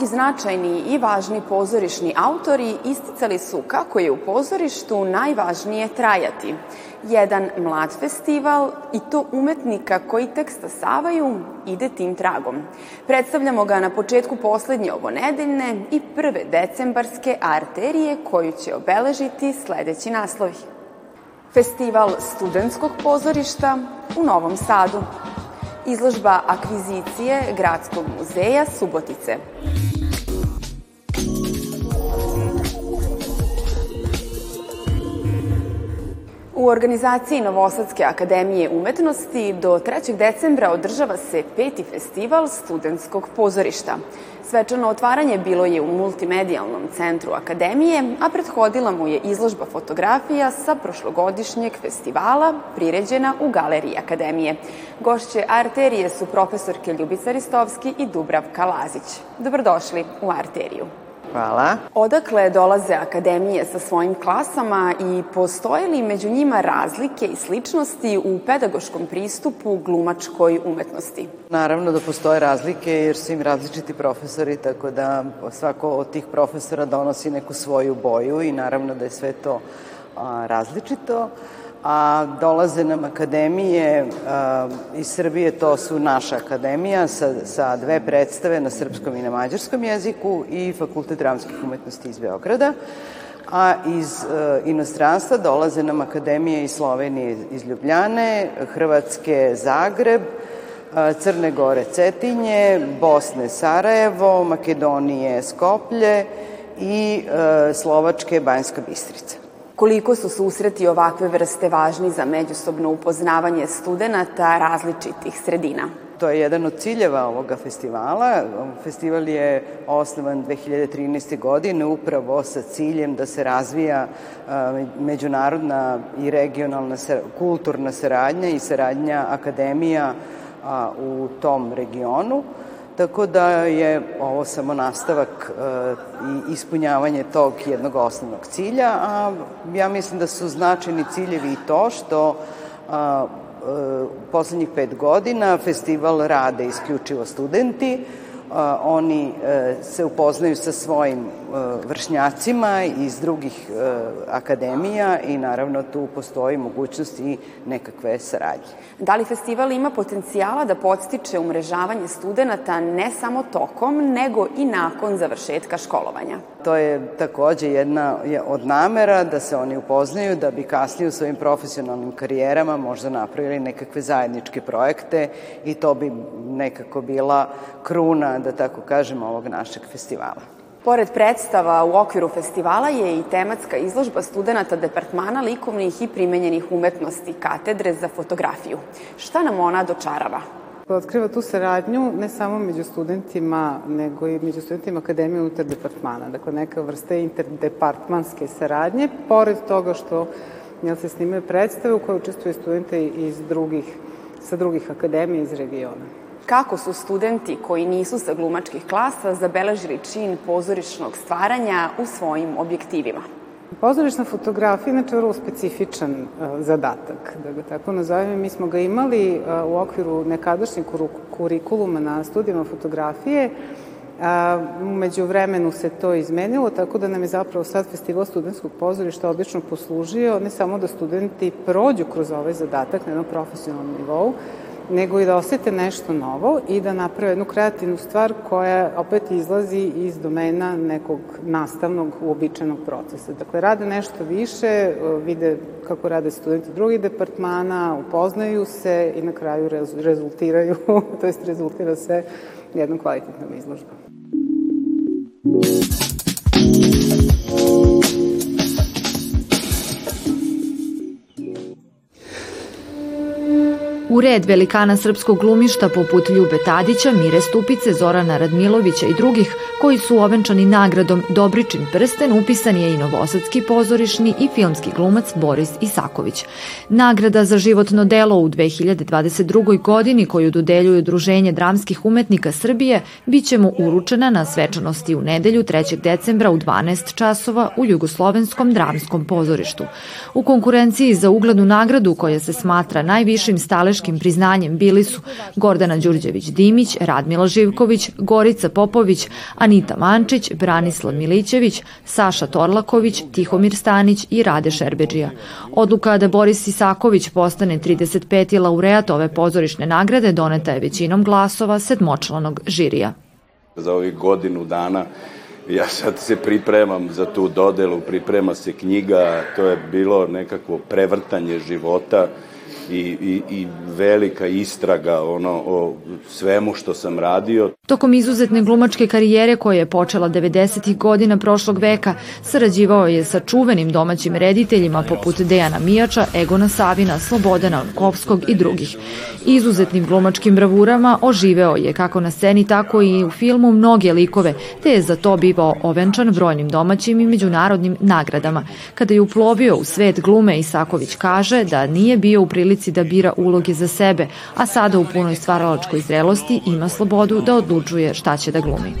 Mnogi značajni i važni pozorišni autori isticali su kako je u pozorištu najvažnije trajati. Jedan mlad festival i to umetnika koji tek stasavaju ide tim tragom. Predstavljamo ga na početku poslednje ovo nedeljne i prve decembarske arterije koju će obeležiti sledeći naslovi. Festival studentskog pozorišta u Novom Sadu izložba akvizicije Gradskog muzeja Subotice. U organizaciji Novosadske akademije umetnosti do 3. decembra održava se peti festival studentskog pozorišta. Svečano otvaranje bilo je u multimedijalnom centru Akademije, a prethodila mu je izložba fotografija sa prošlogodišnjeg festivala priređena u Galeriji Akademije. Gošće Arterije su profesorke Ljubica Ristovski i Dubravka Lazić. Dobrodošli u Arteriju. Hvala. Odakle dolaze akademije sa svojim klasama i postoje li među njima razlike i sličnosti u pedagoškom pristupu glumačkoj umetnosti? Naravno da postoje razlike jer su im različiti profesori, tako da svako od tih profesora donosi neku svoju boju i naravno da je sve to različito a dolaze nam akademije a, iz Srbije, to su naša akademija sa, sa dve predstave na srpskom i na mađarskom jeziku i Fakultet dramskih umetnosti iz Beograda a iz e, inostranstva dolaze nam akademije iz Slovenije iz Ljubljane, Hrvatske Zagreb, e, Crne Gore Cetinje, Bosne Sarajevo, Makedonije Skoplje i e, Slovačke Banjska Bistrica koliko su susreti ovakve vrste važni za međusobno upoznavanje studenta različitih sredina. To je jedan od ciljeva ovoga festivala. Festival je osnovan 2013. godine upravo sa ciljem da se razvija međunarodna i regionalna kulturna saradnja i saradnja akademija u tom regionu. Tako da je ovo samo nastavak e, i ispunjavanje tog jednog osnovnog cilja, a ja mislim da su značajni ciljevi i to što a, e, poslednjih pet godina festival rade isključivo studenti, oni e, se upoznaju sa svojim e, vršnjacima iz drugih akademija i naravno tu postoji mogućnost i nekakve saradnje. Da li festival ima potencijala da podstiče umrežavanje studenta ne samo tokom, nego i nakon završetka školovanja? To je takođe jedna od namera da se oni upoznaju, da bi kasnije u svojim profesionalnim karijerama možda napravili nekakve zajedničke projekte i to bi nekako bila kruna da tako kažem, ovog našeg festivala. Pored predstava u okviru festivala je i tematska izložba studenta Departmana likovnih i primenjenih umetnosti katedre za fotografiju. Šta nam ona dočarava? Otkriva tu saradnju ne samo među studentima, nego i među studentima Akademije unutar departmana. Dakle, neka vrsta interdepartmanske saradnje, pored toga što jel, se snimaju predstave u kojoj učestvuju studente iz drugih, sa drugih akademija iz regiona kako su studenti koji nisu sa glumačkih klasa zabeležili čin pozorišnog stvaranja u svojim objektivima. Pozorišna fotografija je vrlo specifičan uh, zadatak, da ga tako nazovem. Mi smo ga imali uh, u okviru nekadašnjeg kurikuluma na studijama fotografije, A, umeđu vremenu se to izmenilo, tako da nam je zapravo sad Festival studentskog pozorišta odlično poslužio, ne samo da studenti prođu kroz ovaj zadatak na jednom profesionalnom nivou, nego i da osete nešto novo i da naprave jednu kreativnu stvar koja opet izlazi iz domena nekog nastavnog uobičajenog procesa. Dakle, rade nešto više, vide kako rade studenti drugih departmana, upoznaju se i na kraju rezultiraju, to jest rezultira se jednom kvalitetnom izložbom. U red velikana srpskog glumišta poput Ljube Tadića, Mire Stupice, Zorana Radmilovića i drugih koji su ovenčani nagradom Dobričin prsten upisan je i novosadski pozorišni i filmski glumac Boris Isaković. Nagrada za životno delo u 2022. godini koju dodeljuju Druženje dramskih umetnika Srbije biće mu uručena na svečanosti u nedelju 3. decembra u 12 časova u Jugoslovenskom dramskom pozorištu. U konkurenciji za uglednu nagradu koja se smatra najvišim staleškim visokim priznanjem bili su Gordana Đurđević-Dimić, Radmila Živković, Gorica Popović, Anita Mančić, Branislav Milićević, Saša Torlaković, Tihomir Stanić i Rade Šerbeđija. Odluka da Boris Isaković postane 35. laureat ove pozorišne nagrade doneta je većinom glasova sedmočlanog žirija. Za ovih godinu dana ja sad se pripremam za tu dodelu, priprema se knjiga, to je bilo nekakvo prevrtanje života i, i, i velika istraga ono, o svemu što sam radio. Tokom izuzetne glumačke karijere koja je počela 90. godina prošlog veka, sarađivao je sa čuvenim domaćim rediteljima poput Dejana Mijača, Egona Savina, Slobodana Orkovskog i drugih. Izuzetnim glumačkim bravurama oživeo je kako na sceni, tako i u filmu mnoge likove, te je za to bivao ovenčan brojnim domaćim i međunarodnim nagradama. Kada je uplovio u svet glume, Isaković kaže da nije bio u prilici da bira uloge za sebe, a sada u punoj stvaralačkoj zrelosti ima slobodu da odlučuje šta će da glumi.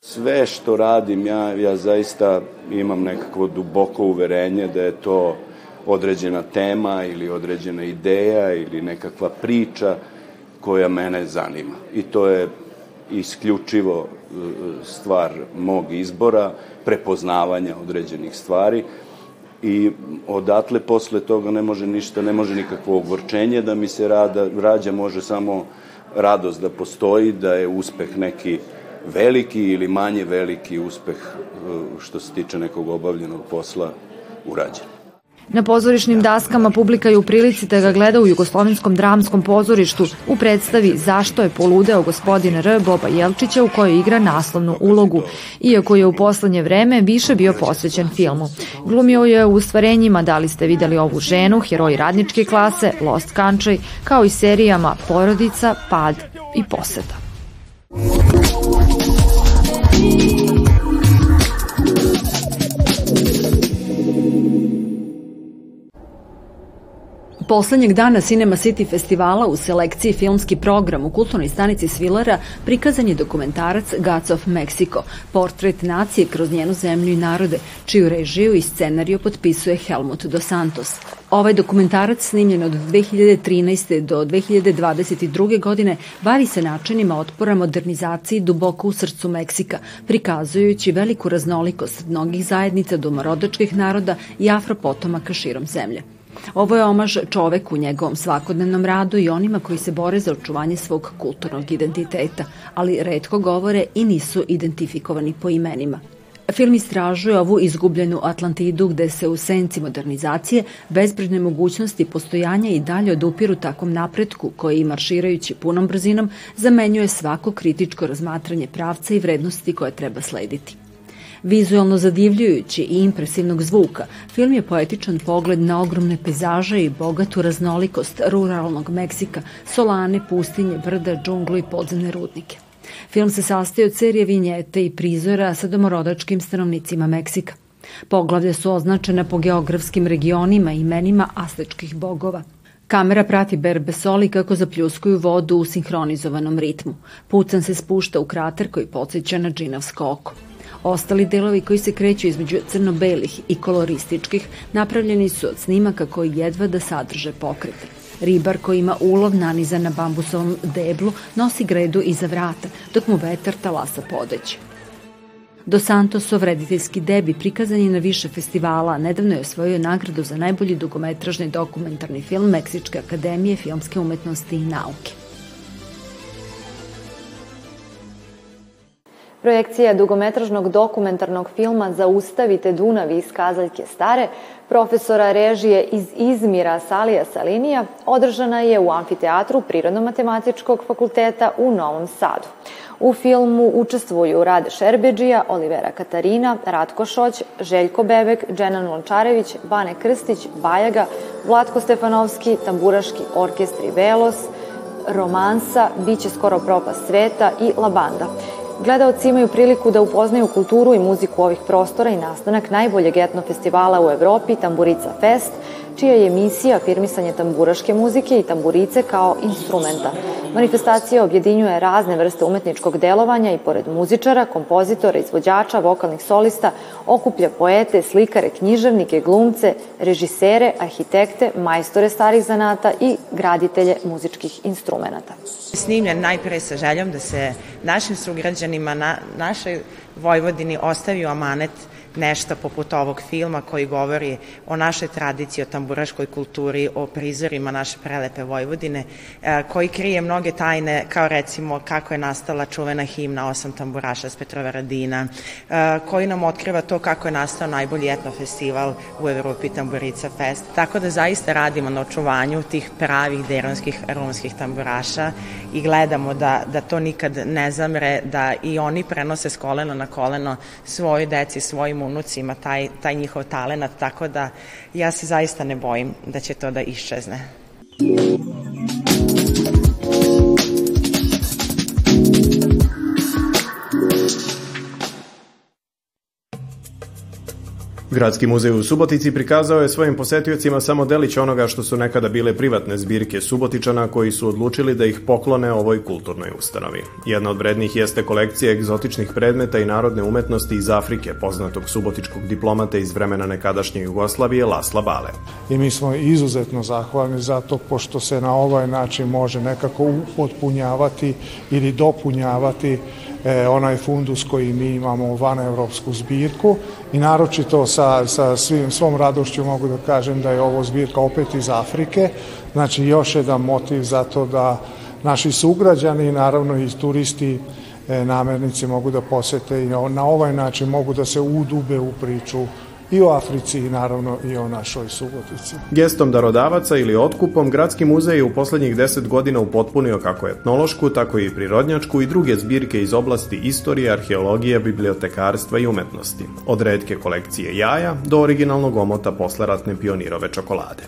Sve što radim, ja, ja zaista imam nekakvo duboko uverenje da je to određena tema ili određena ideja ili nekakva priča koja mene zanima. I to je isključivo e, stvar mog izbora, prepoznavanja određenih stvari i odatle posle toga ne može ništa, ne može nikakvo ogvorčenje da mi se rada, rađa, može samo radost da postoji, da je uspeh neki veliki ili manje veliki uspeh e, što se tiče nekog obavljenog posla urađen. Na pozorišnim daskama publika je u prilici da ga gleda u Jugoslovenskom dramskom pozorištu u predstavi Zašto je poludeo gospodin R. Boba Jelčića u kojoj igra naslovnu ulogu, iako je u poslednje vreme više bio posvećen filmu. Glumio je u stvarenjima Da li ste videli ovu ženu, Heroji radničke klase, Lost Country, kao i serijama Porodica, Pad i Poseta. Poslednjeg dana Cinema City festivala u selekciji filmski program u kulturnoj stanici Svilara prikazan je dokumentarac Gods of Mexico, portret nacije kroz njenu zemlju i narode, čiju režiju i scenariju potpisuje Helmut dos Santos. Ovaj dokumentarac snimljen od 2013. do 2022. godine bavi se načinima otpora modernizaciji duboko u srcu Meksika, prikazujući veliku raznolikost mnogih zajednica domorodačkih naroda i afropotomaka širom zemlje. Ovo je omaž čoveku u njegovom svakodnevnom radu i onima koji se bore za očuvanje svog kulturnog identiteta, ali redko govore i nisu identifikovani po imenima. Film istražuje ovu izgubljenu Atlantidu gde se u senci modernizacije bezbrižne mogućnosti postojanja i dalje odupiru takvom napretku koji marširajući punom brzinom zamenjuje svako kritičko razmatranje pravca i vrednosti koje treba slediti. Vizualno zadivljujući i impresivnog zvuka, film je poetičan pogled na ogromne pejzaže i bogatu raznolikost ruralnog Meksika, solane, pustinje, brda, džunglu i podzemne rudnike. Film se sastoji od serije vinjete i prizora sa domorodačkim stanovnicima Meksika. Poglavlja su označena po geografskim regionima i imenima astečkih bogova. Kamera prati berbe soli kako zapljuskuju vodu u sinhronizovanom ritmu. Pucan se spušta u krater koji podsjeća na džinavsko oko. Ostali delovi koji se kreću između crno-belih i kolorističkih napravljeni su od snimaka koji jedva da sadrže pokrete. Ribar koji ima ulov nanizan na bambusovom deblu nosi gredu iza vrata, dok mu vetar talasa podeće. Do Santosov rediteljski debi prikazan je na više festivala, nedavno je osvojio nagradu za najbolji dugometražni dokumentarni film Meksičke akademije filmske umetnosti i nauke. Projekcija dugometražnog dokumentarnog filma Zaustavite Dunav iz Kazaljke Stare profesora režije iz Izmira Salija Salinija održana je u amfiteatru Prirodno-matematičkog fakulteta u Novom Sadu. U filmu učestvuju Rade Šerbeđija, Olivera Katarina, Ratko Šoć, Željko Bebek, Dženan Lončarević, Bane Krstić, Bajaga, Vlatko Stefanovski, Tamburaški orkestri Velos, Romansa, Biće skoro propast sveta i Labanda. Gledaoci imaju priliku da upoznaju kulturu i muziku ovih prostora i nastanak najboljeg etno festivala u Evropi, Tamburica Fest, čija je misija afirmisanje tamburaške muzike i tamburice kao instrumenta. Manifestacija objedinjuje razne vrste umetničkog delovanja i pored muzičara, kompozitora, izvođača, vokalnih solista, okuplja poete, slikare, književnike, glumce, režisere, arhitekte, majstore starih zanata i graditelje muzičkih instrumenta. Snimljen najpre sa željom da se našim sugrađanima, na, našoj Vojvodini ostavi amanet nešto poput ovog filma koji govori o našoj tradiciji, o tamburaškoj kulturi, o prizorima naše prelepe Vojvodine, e, koji krije mnoge tajne, kao recimo kako je nastala čuvena himna Osam tamburaša s Petrova Radina, e, koji nam otkriva to kako je nastao najbolji etno festival u Evropi Tamburica Fest. Tako da zaista radimo na očuvanju tih pravih deronskih romskih tamburaša i gledamo da, da to nikad ne zamre, da i oni prenose s kolena na koleno svoje deci, svojim svojim unucima taj, taj njihov talenat, tako da ja se zaista ne bojim da će to da iščezne. Gradski muzej u Subotici prikazao je svojim posetiocima samo delić onoga što su nekada bile privatne zbirke Subotičana koji su odlučili da ih poklone ovoj kulturnoj ustanovi. Jedna od vrednih jeste kolekcija egzotičnih predmeta i narodne umetnosti iz Afrike, poznatog subotičkog diplomata iz vremena nekadašnje Jugoslavije Lasla Bale. I mi smo izuzetno zahvalni za to pošto se na ovaj način može nekako upotpunjavati ili dopunjavati e, onaj fundus koji mi imamo van evropsku zbirku i naročito sa, sa svim, svom radošću mogu da kažem da je ovo zbirka opet iz Afrike, znači još jedan motiv za to da naši sugrađani, naravno i turisti, e, namernici mogu da posete i na ovaj način mogu da se udube u priču i o Africi i naravno i o našoj Subotici. Gestom darodavaca ili otkupom, Gradski muzej je u poslednjih deset godina upotpunio kako etnološku, tako i prirodnjačku i druge zbirke iz oblasti istorije, arheologije, bibliotekarstva i umetnosti. Od redke kolekcije jaja do originalnog omota posleratne pionirove čokolade.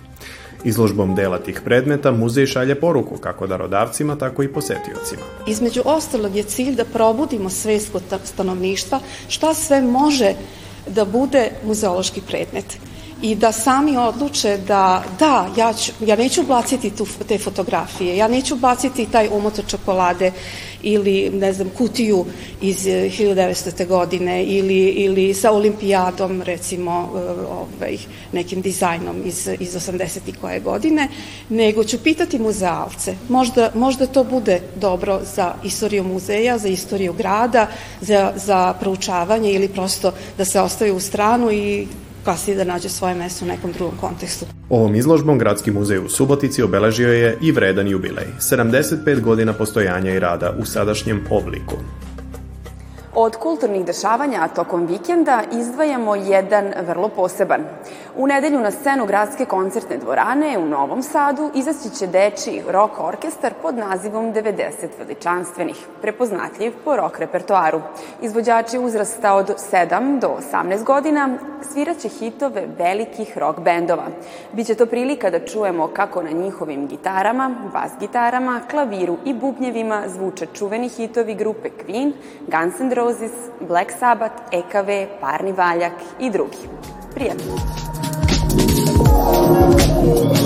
Izložbom dela tih predmeta muzej šalje poruku kako darodavcima, tako i posetiocima. Između ostalog je cilj da probudimo svest kod stanovništva šta sve može da bude muzeološki predmet i da sami odluče da da, ja, ću, ja neću baciti tu, te fotografije, ja neću baciti taj omoto čokolade ili ne znam kutiju iz 1900. godine ili, ili sa olimpijadom recimo ovaj, nekim dizajnom iz, iz 80. koje godine, nego ću pitati muzealce. Možda, možda to bude dobro za istoriju muzeja, za istoriju grada, za, za proučavanje ili prosto da se ostavi u stranu i kasnije da nađe svoje mesto u nekom drugom kontekstu. Ovom izložbom Gradski muzej u Subotici obeležio je i vredan jubilej, 75 godina postojanja i rada u sadašnjem obliku. Od kulturnih dešavanja tokom vikenda izdvajamo jedan vrlo poseban. U nedelju na scenu Gradske koncertne dvorane u Novom Sadu izaći će deči rock orkestar pod nazivom 90 veličanstvenih, prepoznatljiv po rock repertoaru. Izvođači uzrasta od 7 do 18 godina sviraće hitove velikih rock bendova. Biće to prilika da čujemo kako na njihovim gitarama, bas gitarama, klaviru i bubnjevima zvuče čuveni hitovi grupe Queen, Guns N' Roses, Black Sabbath, EKV, Parni valjak i drugi. Prijatno! Oh, oh, oh.